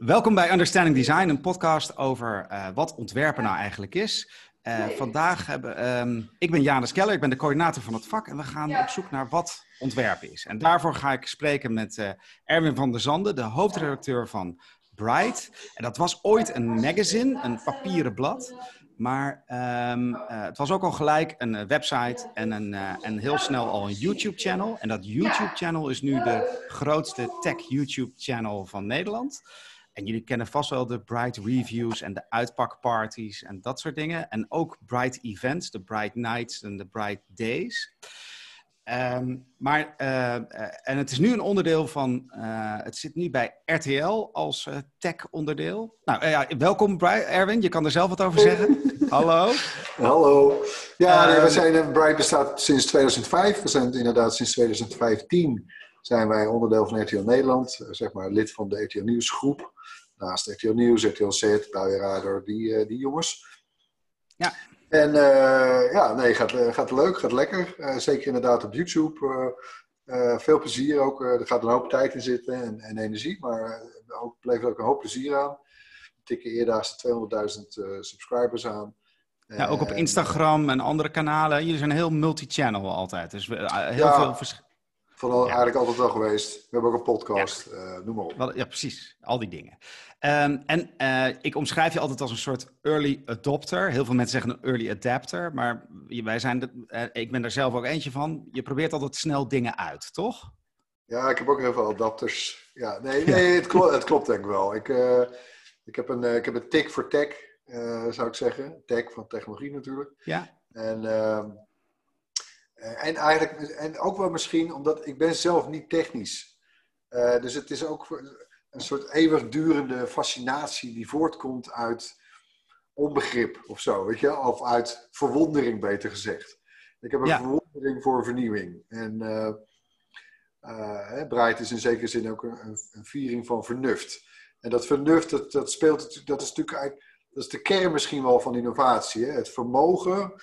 Welkom bij Understanding Design, een podcast over uh, wat ontwerpen nou eigenlijk is. Uh, vandaag hebben um, ik ben Janus Keller, ik ben de coördinator van het vak en we gaan ja. op zoek naar wat ontwerpen is. En daarvoor ga ik spreken met uh, Erwin van der Zanden, de hoofdredacteur van Bright. En dat was ooit een magazine, een papieren blad. Maar um, uh, het was ook al gelijk een website en, een, uh, en heel snel al een YouTube-channel. En dat YouTube-channel is nu de grootste tech-YouTube-channel van Nederland. En jullie kennen vast wel de Bright Reviews en de uitpakparties en dat soort dingen. En ook Bright Events, de Bright Nights en de Bright Days. Um, maar, uh, en het is nu een onderdeel van, uh, het zit nu bij RTL als tech-onderdeel. Nou ja, welkom Bright, Erwin, je kan er zelf wat over zeggen. Hallo. Hallo. Ja, nee, we zijn, Bright bestaat sinds 2005. We zijn inderdaad sinds 2015 zijn wij onderdeel van RTL Nederland, zeg maar lid van de RTL Nieuws groep. Naast RTL Nieuws, RTL Z, Radar, die, die jongens. Ja. En uh, ja, nee, gaat, gaat leuk, gaat lekker. Uh, zeker inderdaad op YouTube. Uh, veel plezier ook. er gaat een hoop tijd in zitten en, en energie, maar ook, bleef ook een hoop plezier aan. We tikken eerder 200.000 subscribers aan. Ja, ook op Instagram en andere kanalen. Jullie zijn heel multi-channel altijd. Dus heel ja, veel verschillende. Vooral eigenlijk altijd wel geweest. We hebben ook een podcast, uh, noem maar op. Ja, precies. Al die dingen. Um, en uh, ik omschrijf je altijd als een soort early adopter. Heel veel mensen zeggen een early adapter. Maar wij zijn de, uh, ik ben er zelf ook eentje van. Je probeert altijd snel dingen uit, toch? Ja, ik heb ook heel veel adapters. Ja, nee, nee het, klopt, het klopt denk ik wel. Ik, ik, heb, een, ik heb een tik voor tech, zou ik zeggen. Tech van technologie natuurlijk. Ja. En... Ehm, en eigenlijk, en ook wel misschien omdat ik ben zelf niet technisch. Uh, dus het is ook een soort eeuwigdurende fascinatie die voortkomt uit onbegrip of zo, weet je, of uit verwondering beter gezegd. Ik heb een ja. verwondering voor vernieuwing. En uh, uh, is in zekere zin ook een, een, viering van vernuft. En dat vernuft, dat, dat speelt, dat is natuurlijk eigenlijk, dat is de kern misschien wel van innovatie. Hè? Het vermogen,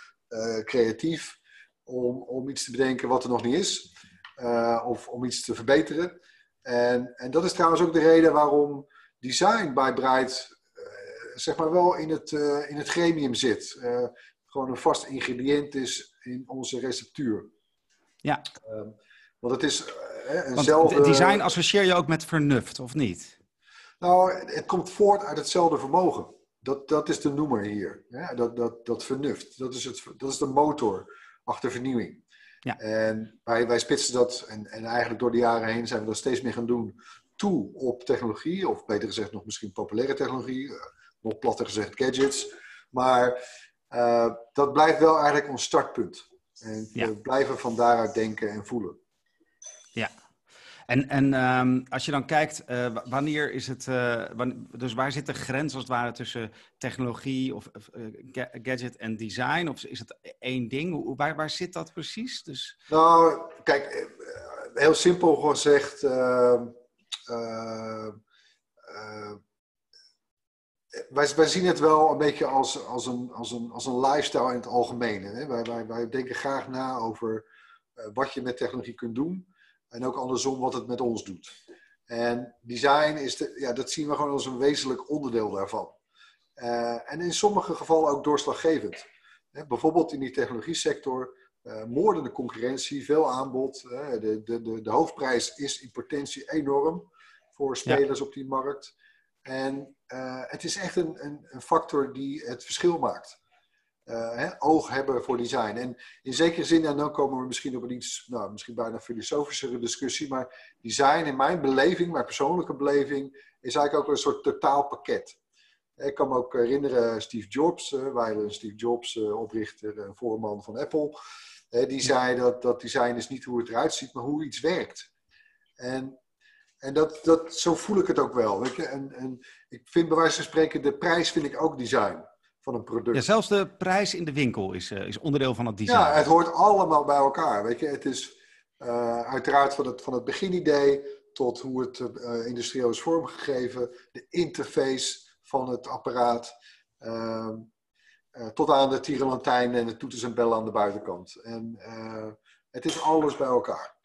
creatief, om, om iets te bedenken wat er nog niet is. Uh, of om iets te verbeteren. En, en dat is trouwens ook de reden waarom design bij Bright uh, zeg maar wel in het, uh, in het gremium zit. gewoon een vast ingrediënt is in onze receptuur. Ja. want het is eenzelfde... design associeer je ook met vernuft, of niet? Nou, het komt voort uit hetzelfde vermogen. Dat, dat is de noemer hier. Ja, dat, dat, dat vernuft. Dat is, het, dat is de motor achter vernieuwing. Ja. En wij, wij spitsen dat, en, en eigenlijk door de jaren heen zijn we dat steeds meer gaan doen, toe op technologie, of beter gezegd nog misschien populaire technologie, nog platter gezegd gadgets. Maar uh, dat blijft wel eigenlijk ons startpunt. En Ja. we blijven van daaruit denken en voelen. Ja. En, en um, als je dan kijkt, uh, wanneer is het, wanneer, dus waar zit de grens als het ware tussen technologie of uh, gadget en design? Of is het één ding? Waar, waar zit dat precies? Dus... Nou, kijk, heel simpel gezegd, wij, wij zien het wel een beetje als, als, een, als, een, als een lifestyle in het algemeen. Hè? Wij, wij, wij denken graag na over wat je met technologie kunt doen. En ook andersom wat het met ons doet. En design, is de, ja, dat zien we gewoon als een wezenlijk onderdeel daarvan. Uh, en in sommige gevallen ook doorslaggevend. Hè, bijvoorbeeld in die technologie sector, uh, moordende concurrentie, veel aanbod. Uh, de, de, de, de, hoofdprijs is in potentie enorm voor spelers ja. op die markt. En het is echt een, een, een factor die het verschil maakt. Uh, hè, oog hebben voor design. En in zekere zin, en dan komen we misschien op een iets, nou, misschien bijna filosofischere discussie, maar design in mijn beleving, mijn persoonlijke beleving, is eigenlijk ook een soort totaalpakket. Ik kan me ook herinneren, Steve Jobs, uh, wij Steve Jobs, uh, oprichter en voorman van Apple, die zei dat, dat design is niet hoe het eruit ziet, maar hoe iets werkt. En, en dat, dat, zo voel ik het ook wel. Je? En, en ik vind bij wijze van spreken, de prijs vind ik ook design van een product. Ja, zelfs de prijs in de winkel is, uh, is onderdeel van het design. Ja, het hoort allemaal bij elkaar. Weet je, het is uh, uiteraard van het, van het beginidee tot hoe het uh, industrieel is vormgegeven, de interface van het apparaat, ehm, tot aan de tierenlantijn en de toeters en bellen aan de buitenkant. En het is alles bij elkaar.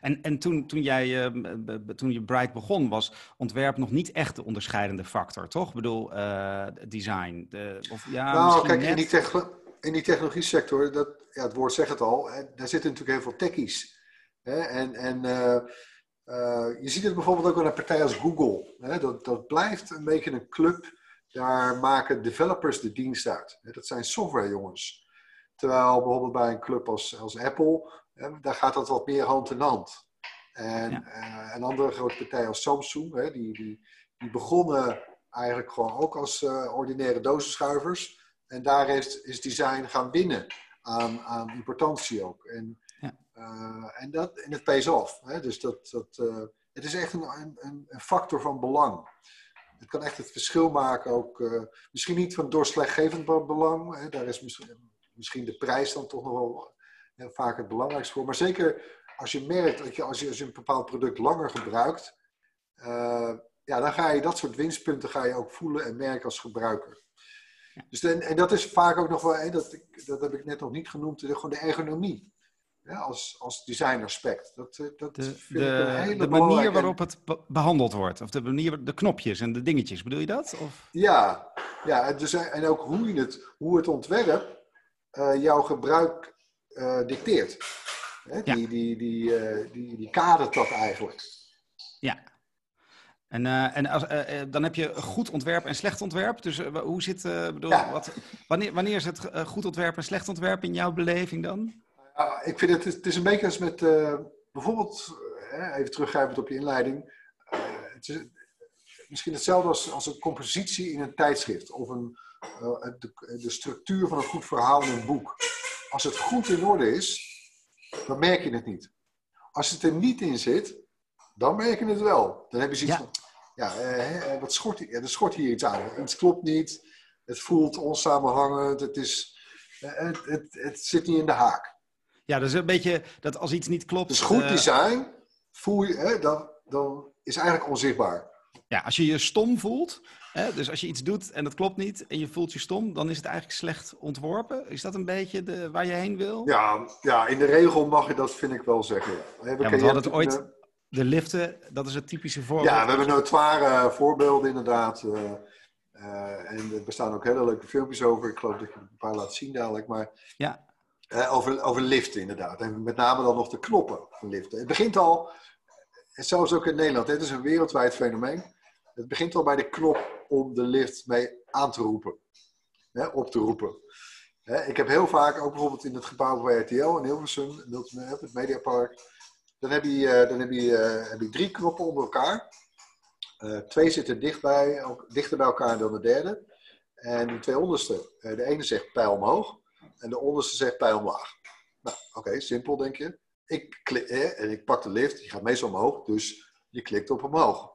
En, en toen, toen, jij, uh, toen je Bright begon, was ontwerp nog niet echt de onderscheidende factor, toch? Ik bedoel, uh, design. De, of, ja, nou, kijk, net... in, die in die technologie sector, dat, ja, het woord zegt het al, daar zitten natuurlijk heel veel techies. Hè? En, en uh, je ziet het bijvoorbeeld ook aan een partij als Google. Hè? Dat, dat blijft een beetje een club. Daar maken developers de dienst uit. Dat zijn softwarejongens. Terwijl bijvoorbeeld bij een club als, als Apple daar gaat dat wat meer hand in hand. En ja. uh, een andere grote partij als Samsung, hè, die, die, die begonnen eigenlijk gewoon ook als uh, ordinaire dozenschuivers. En daar is, is design gaan winnen aan, aan importantie ook. En, ja. uh, en, dat, en het pays off. Hè? Dus dat, dat, het is echt een, een, een, factor van belang. Het kan echt het verschil maken ook. misschien niet van doorslaggevend belang. Hè? Daar is misschien, misschien de prijs dan toch nog wel heel vaak het belangrijkste voor. Maar zeker als je merkt dat je als je, als je een bepaald product langer gebruikt, uh, ja, dan ga je dat soort winstpunten ga je ook voelen en merken als gebruiker. Dus en, en dat is vaak ook nog wel, dat, dat heb ik net nog niet genoemd, de, gewoon de ergonomie. Ja, als, als design aspect. Dat, eh, dat de, vind de, ik een hele de manier waarop het behandeld wordt. Of de manier, de knopjes en de dingetjes. Bedoel je dat? Of? Ja, ja dus, en ook hoe, je het, hoe het ontwerp uh, jouw gebruik uh, dicteert. Hè? Die, die, die, uh, die, die kadert dat eigenlijk. Ja. En, uh, en als, dan heb je goed ontwerp en slecht ontwerp. Dus hoe zit, bedoel, ja. wat, wanneer, wanneer is het goed ontwerp en slecht ontwerp in jouw beleving dan? ik vind het, het is een beetje als met, bijvoorbeeld, even teruggrijpend op je inleiding. het is misschien hetzelfde als, als een compositie in een tijdschrift. Of een, de, de structuur van een goed verhaal in een boek. Als het goed in orde is, dan merk je het niet. Als het er niet in zit, dan merk je het wel. Dan heb je zoiets ja. van, ja, eh, wat schort, ja, er schort hier iets aan. Iets klopt niet, het voelt onsamenhangend, het, is, eh, het, het, het zit niet in de haak. Ja, dat is een beetje dat als iets niet klopt... Dus goed uh, design, voel je, hè, dan, dan is eigenlijk onzichtbaar. Ja, als je je stom voelt, hè, dus als je iets doet en dat klopt niet en je voelt je stom, dan is het eigenlijk slecht ontworpen. Is dat een beetje de, waar je heen wil? Ja, ja, in de regel mag je dat, vind ik wel zeggen. Ja, ja want we hadden het ooit, de liften, dat is het typische voorbeeld. Ja, we hebben notoire voorbeelden inderdaad. Uh, uh, en er bestaan ook hele leuke filmpjes over. Ik geloof dat je een paar laat zien dadelijk. Maar ja. Uh, over, over liften inderdaad. En met name dan nog de knoppen van liften. Het begint al, zelfs ook in Nederland, het is een wereldwijd fenomeen. Het begint al bij de knop om de lift mee aan te roepen. Hè, op te roepen. Hè, ik heb heel vaak, ook bijvoorbeeld in het gebouw bij RTL in Hilversum, het Mediapark. Dan heb je, uh, dan heb je, uh, heb je drie knoppen onder elkaar. Uh, twee zitten dicht bij, ook, dichter bij elkaar dan de derde. En die twee onderste, de ene zegt pijl omhoog en de onderste zegt pijl omlaag. Nou, oké, simpel denk je. Ik klik, en ik pak de lift, die gaat meestal omhoog, dus je klikt op omhoog.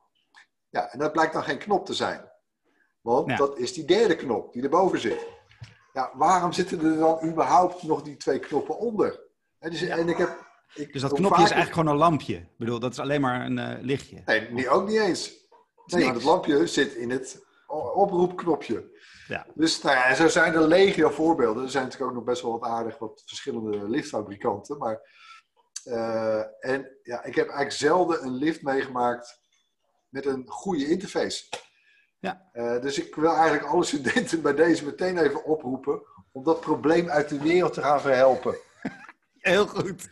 Ja, en dat blijkt dan geen knop te zijn. Want dat is die derde knop die erboven zit. Ja, waarom zitten er dan überhaupt nog die twee knoppen onder? dus, en ik heb, ik, dus dat knopje is eigenlijk gewoon een lampje? Ik bedoel, dat is alleen maar een uh, lichtje? Nee, ook niet eens. Nee, het lampje zit in het oproepknopje. Ja. Dus nou ja, zo zijn er legio voorbeelden. Er zijn natuurlijk ook nog best wel wat aardig wat verschillende liftfabrikanten. Maar, uh, en ja, ik heb eigenlijk zelden een lift meegemaakt met een goede interface. Ja. Uh, dus ik wil eigenlijk alle studenten bij deze meteen even oproepen om dat probleem uit de wereld te gaan verhelpen. Heel goed.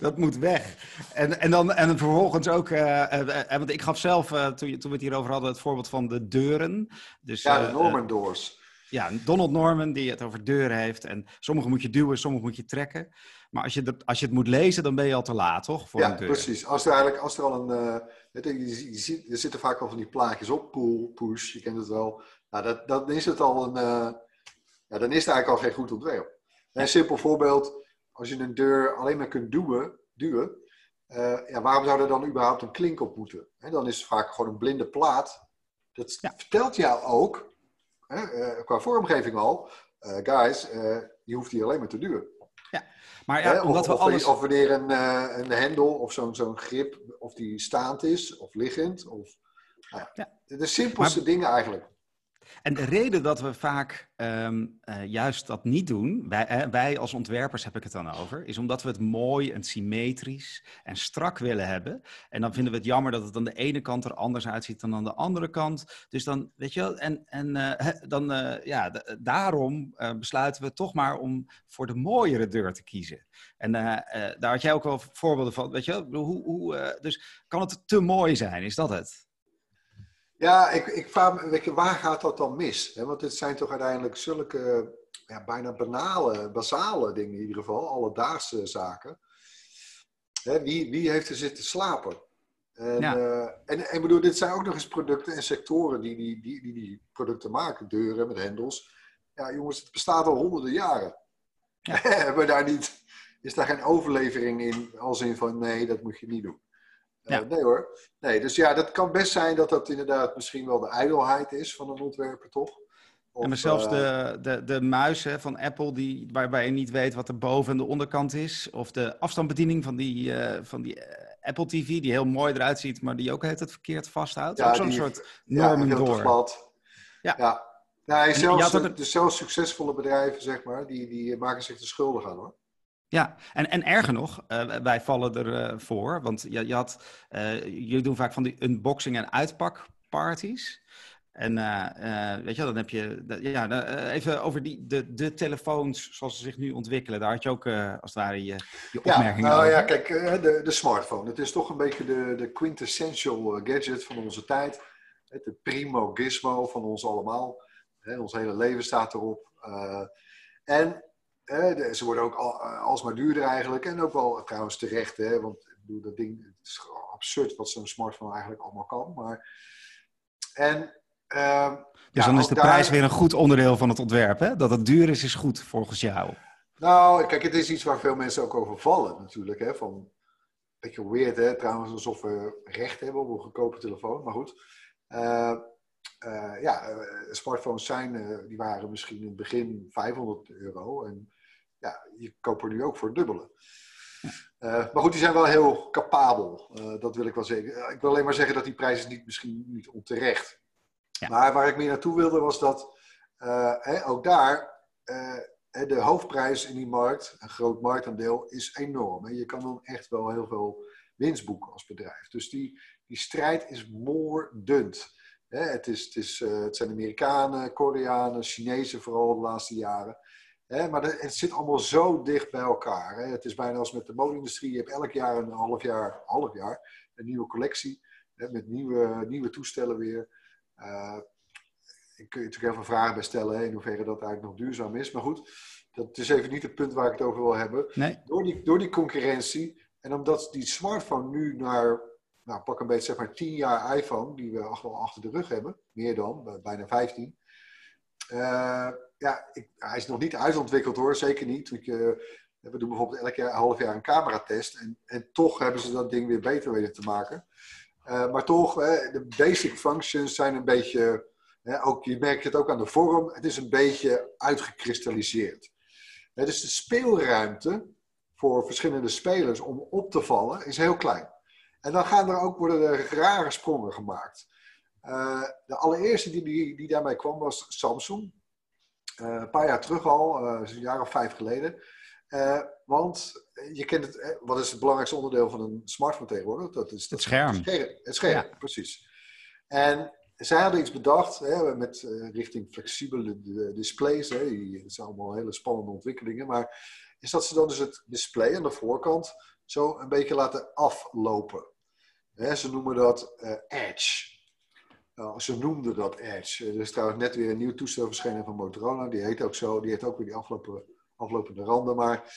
Dat moet weg. En, en, dan, en vervolgens ook, uh, uh, want ik gaf zelf, toen, toen we het hierover hadden, het voorbeeld van de deuren. Dus, ja, de Norman doors. Ja, Donald Norman die het over deuren heeft. En sommige moet je duwen, sommige moet je trekken. Maar als je, dat, als je het moet lezen, dan ben je al te laat, toch? Voor ja, precies. Als er, eigenlijk, als er al een... je, je, je ziet, er zitten vaak al van die plaatjes op, pull, push, je kent het wel. Nou, dat, dan is het al een... ja, dan is het eigenlijk al geen goed ontwerp. Een simpel voorbeeld als je een deur alleen maar kunt duwen, duwen uh, ja, waarom zou er dan überhaupt een klink op moeten? dan is het vaak gewoon een blinde plaat. Dat ja. vertelt jou ook, qua vormgeving al, guys, je hoeft hier alleen maar te duwen. Ja, maar ja, omdat of, we alles... of wanneer een, een hendel of zo'n zo'n grip, of die staand is of liggend. Of, nou ja, De simpelste maar... dingen eigenlijk. En de reden dat we vaak ehm, eh, juist dat niet doen, wij, eh, wij, als ontwerpers heb ik het dan over, is omdat we het mooi en symmetrisch en strak willen hebben. En dan vinden we het jammer dat het aan de ene kant er anders uitziet dan aan de andere kant. Dus dan, weet je wel, en, en uh, dan, ja, daarom besluiten we toch maar om voor de mooiere deur te kiezen. En daar had jij ook wel voorbeelden van, weet je wel, hoe, hoe dus kan het te mooi zijn, is dat het? Ja, ik, ik vraag me, waar gaat dat dan mis? Want het zijn toch uiteindelijk zulke ja, bijna banale, basale dingen in ieder geval, alledaagse zaken. wie, wie heeft er zitten slapen? En, ja. uh, en, en bedoel, dit zijn ook nog eens producten en sectoren die die, die, die, die producten maken. Deuren met hendels. Ja, jongens, het bestaat al honderden jaren. Ja. Hebben daar niet, is daar geen overlevering in, als in van nee, dat moet je niet doen. Ja. Eh, nee hoor. Nee, dus ja, dat kan best zijn dat dat inderdaad misschien wel de ijdelheid is van een ontwerper, toch? Of, en maar zelfs uh, de, de, de muis hè, van Apple, die, waarbij je niet weet wat de boven- en de onderkant is. Of de afstandsbediening van die, uh, van die Apple TV, die heel mooi eruit ziet, maar die ook het verkeerd vasthoudt. Ja, ook zo'n soort normen ja, door. Ja. ja. Nee, zelfs, de zelfs succesvolle bedrijven, zeg maar, die, die maken zich er schuldig aan hoor. Ja, en, en erger nog, uh, wij vallen ervoor, uh, voor, want je, je had, uh, jullie doen vaak van die unboxing- en uitpakparties. En weet je, dan heb je, ja, even over die, de, de telefoons zoals ze zich nu ontwikkelen. Daar had je ook als het ware je, je opmerkingen ja, nou, over. Ja, kijk, de, de smartphone. Het is toch een beetje de, de quintessential gadget van onze tijd. De primo gizmo van ons allemaal. Ons hele leven staat erop. en ze worden ook al, eh, alsmaar duurder eigenlijk. En ook wel trouwens terecht, hè, want ik bedoel, dat ding, het is absurd wat zo'n smartphone eigenlijk allemaal kan. Maar, en, uh, dus dan is de prijs weer een goed onderdeel van het ontwerp, hè? Dat het duur is, is goed volgens jou. Nou, kijk, het is iets waar veel mensen ook over vallen natuurlijk. Hè? Van, een beetje weird, hè? Trouwens, alsof we recht hebben op een goedkope telefoon. Maar goed. Uh, uh, ja, smartphones zijn, die waren misschien in het begin 500 euro. En ja, je koopt er nu ook voor dubbele. Uh, maar goed, die zijn wel heel capabel. Uh, dat wil ik wel zeggen. Uh, ik wil alleen maar zeggen dat die prijs is niet, misschien niet onterecht. Ja. Maar waar ik meer naartoe wilde was dat hè, ook daar de hoofdprijs in die markt, een groot marktaandeel, is enorm. En je kan dan echt wel heel veel winst boeken als bedrijf. Dus die, die strijd is moordend. Het, is, het, is, het zijn Amerikanen, Koreanen, Chinezen vooral de laatste jaren maar het zit allemaal zo dicht bij elkaar. Het is bijna als met de modeindustrie. Je hebt elk jaar een half jaar, half jaar een nieuwe collectie. met nieuwe, nieuwe toestellen weer. Uh, ik kun je natuurlijk heel veel vragen bij stellen. in hoeverre dat eigenlijk nog duurzaam is. Maar goed, dat is even niet het punt waar ik het over wil hebben. Nee. Door, die, door die concurrentie. En omdat die smartphone nu naar, nou, pak een beetje zeg maar 10 jaar iPhone. Die we al achter de rug hebben. Meer dan, bijna 15. Uh, ja, ik, hij is nog niet uitontwikkeld hoor, zeker niet. Uh, we doen bijvoorbeeld elk half jaar een cameratest. En, en toch hebben ze dat ding weer beter weten te maken. Uh, maar toch, de basic functions zijn een beetje. ook, je merkt het ook aan de vorm. Het is een beetje uitgekristalliseerd. dus de speelruimte voor verschillende spelers om op te vallen is heel klein. En dan gaan er ook, worden rare sprongen gemaakt. Uh, de allereerste die, die, die daarmee kwam was Samsung. Uh, een paar jaar terug al, uh, een jaar of vijf geleden. Uh, want je kent het, wat is het belangrijkste onderdeel van een smartphone tegenwoordig? Dat is het scherm. Het scherm, het scherm ja. precies. En zij hadden iets bedacht hè, met richting flexibele displays. Hè, die, dat zijn allemaal hele spannende ontwikkelingen. Maar is dat ze dan dus het display aan de voorkant zo een beetje laten aflopen. Hè, ze noemen dat Edge. Nou, ze noemden dat Edge. Er is trouwens net weer een nieuw toestel verschenen van Motorola. Die heet ook zo. Die heeft ook weer die aflopen, aflopende randen. Maar,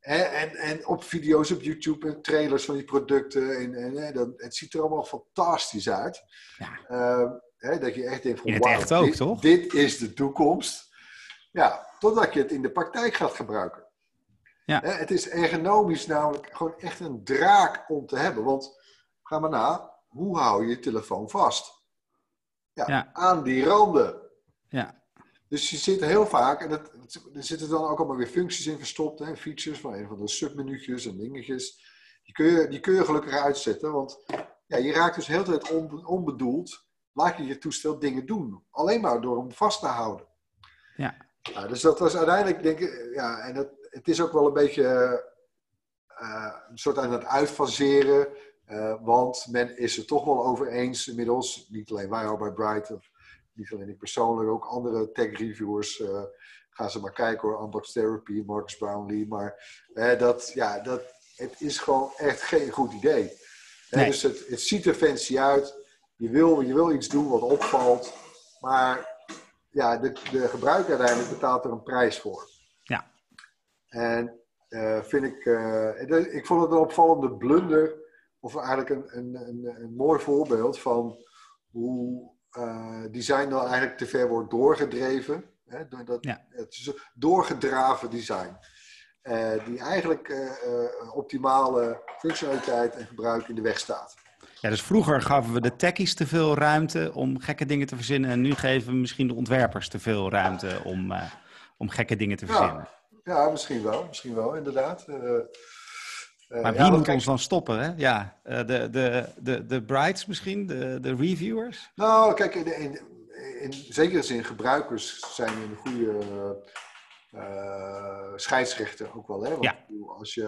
en, en, en, op video's op YouTube en trailers van die producten. En, en, dat, het ziet er allemaal fantastisch uit. Ja. Uh, hè, dat je echt denkt van, wauw, dit, dit, is de toekomst. Ja, totdat je het in de praktijk gaat gebruiken. Ja. Hè, het is ergonomisch namelijk gewoon echt een draak om te hebben. Want, ga maar na, hoe hou je je telefoon vast? Ja, aan die randen. Ja. Dus je zit heel vaak, en dat, er zitten dan ook allemaal weer functies in verstopt, hè, features van een van de submenu'tjes en dingetjes. Die kun, je, die kun je gelukkig uitzetten, want ja, je raakt dus heel de tijd onbedoeld laat je je toestel dingen doen. Alleen maar door hem vast te houden. Ja. ja dus dat was uiteindelijk, denk ik, ja, en het, het is ook wel een beetje uh, een soort aan het uitfaseren. Uh, want men is er toch wel over eens inmiddels. Niet alleen wij al bij Bright, of niet alleen ik persoonlijk, ook andere tech-reviewers. Uh, gaan ze maar kijken hoor, Unbox Therapy, Marcus Brownlee. Maar dat, ja, dat, het is gewoon echt geen goed idee. Nee. Dus het, het ziet er fancy uit. Je wil, je wil iets doen wat opvalt. Maar ja, de, de gebruiker uiteindelijk betaalt er een prijs voor. Ja. En vind ik, ik vond het een opvallende blunder, of eigenlijk een, een, een, een mooi voorbeeld van hoe uh, design dan eigenlijk te ver wordt doorgedreven. Hè, door dat, ja. Het is een doorgedraven design. die eigenlijk optimale functionaliteit en gebruik in de weg staat. Ja, dus vroeger gaven we de techies te veel ruimte om gekke dingen te verzinnen. En nu geven we misschien de ontwerpers te veel ruimte om, om gekke dingen te verzinnen. Ja. Ja, misschien wel. Misschien wel, inderdaad. Uh, uh, maar wie moet ons dan stoppen? Hè? Ja, uh, de, de, de, de brides misschien? De, de reviewers? Nou, kijk, in, in, in zekere zin, gebruikers zijn een goede scheidsrechter ook wel. Hè? Want ja. als, je,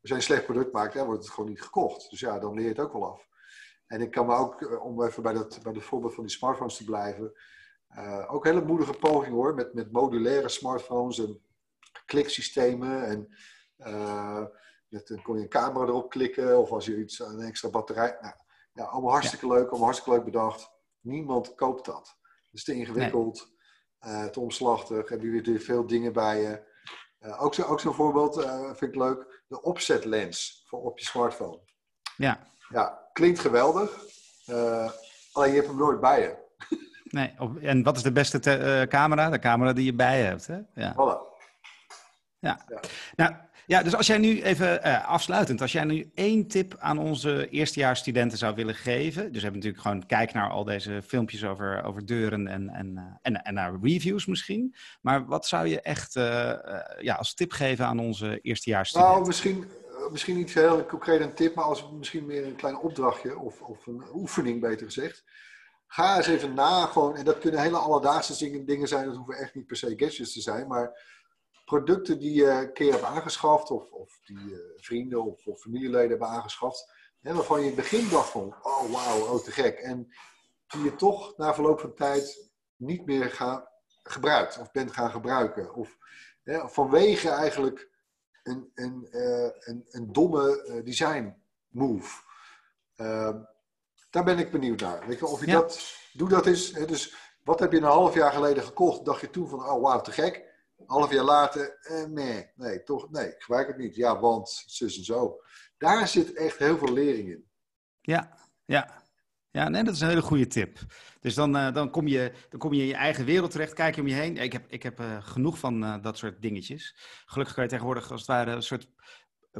als je een slecht product maakt, dan wordt het gewoon niet gekocht. Dus ja, dan leer je het ook wel af. En ik kan me ook, om even bij, dat, bij het voorbeeld van die smartphones te blijven, ook hele moedige poging hoor, met, met modulaire smartphones en kliksystemen. En uh, dan kon je een camera erop klikken of als je iets, een extra batterij. Nou, ja, allemaal hartstikke leuk, allemaal hartstikke leuk bedacht. Niemand koopt dat. Het is te ingewikkeld, nee. uh, te omslachtig. Heb je weer veel dingen bij je. Uh, ook zo'n zo voorbeeld vind ik leuk. De opzetlens voor op je smartphone. Ja. Ja, klinkt geweldig. alleen je hebt hem nooit bij je. Nee, en wat is de beste te, camera? De camera die je bij je hebt, hè? Ja. Voilà. Ja. ja. Nou, ja, dus als jij nu even uh, afsluitend, als jij nu één tip aan onze eerstejaarsstudenten zou willen geven. Dus we hebben natuurlijk gewoon kijk naar al deze filmpjes over, over deuren en, en, uh, en, en naar reviews misschien. Maar wat zou je echt uh, ja, als tip geven aan onze eerstejaarsstudenten? Nou, misschien, misschien niet heel concreet een tip, maar als misschien meer een klein opdrachtje of, of een oefening beter gezegd. Ga eens even na, gewoon, en dat kunnen hele alledaagse dingen zijn, dat hoeven echt niet per se gadgets te zijn, maar producten die je een keer hebt aangeschaft, of, of die uh, vrienden of, of, familieleden hebben aangeschaft, hè, waarvan je in het begin dacht van, oh wauw, oh te gek. En die je toch na verloop van tijd niet meer gaan, gebruikt of bent gaan gebruiken. Of hè, vanwege eigenlijk een, een, uh, een, een domme design move. Ehm, daar ben ik benieuwd naar. Weet je, of je Ja. dat, doe dat eens. Hè, dus wat heb je een half jaar geleden gekocht? Dacht je toen van, oh wauw, te gek. Een half jaar later, eh, nee, nee, toch, nee, ik gebruik het niet. Ja, want, zus en zo. Daar zit echt heel veel lering in. Ja, ja. Ja, nee, dat is een hele goede tip. Dus dan, eh, dan, kom, je, dan kom je in je eigen wereld terecht, kijk je om je heen. Ik heb, ik heb eh, genoeg van eh, dat soort dingetjes. Gelukkig kan je tegenwoordig als het ware een soort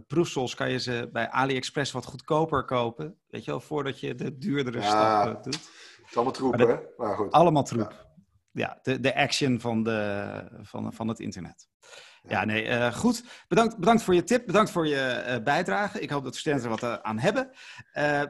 proefsels... kan je ze bij AliExpress wat goedkoper kopen. Weet je wel, voordat je de duurdere Ja. stap doet. Het is allemaal troep, Maar hè? Maar goed. Allemaal troep. Ja, de, de action van, de, van, van het internet. Ja, nee, eh, goed. Bedankt, bedankt voor je tip. Bedankt voor je eh, bijdrage. Ik hoop dat de studenten er wat eh, aan hebben.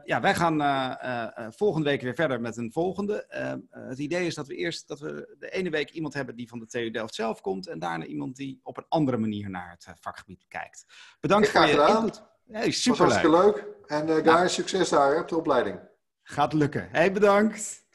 Ja, wij gaan volgende week weer verder met een volgende. Het idee is dat we eerst dat we de ene week iemand hebben die van de TU Delft zelf komt. En daarna iemand die op een andere manier naar het vakgebied kijkt. Bedankt voor je gedaan. input. Hey, was hartstikke leuk. En guys, succes daar hè, op de opleiding. Gaat lukken. Hey, bedankt.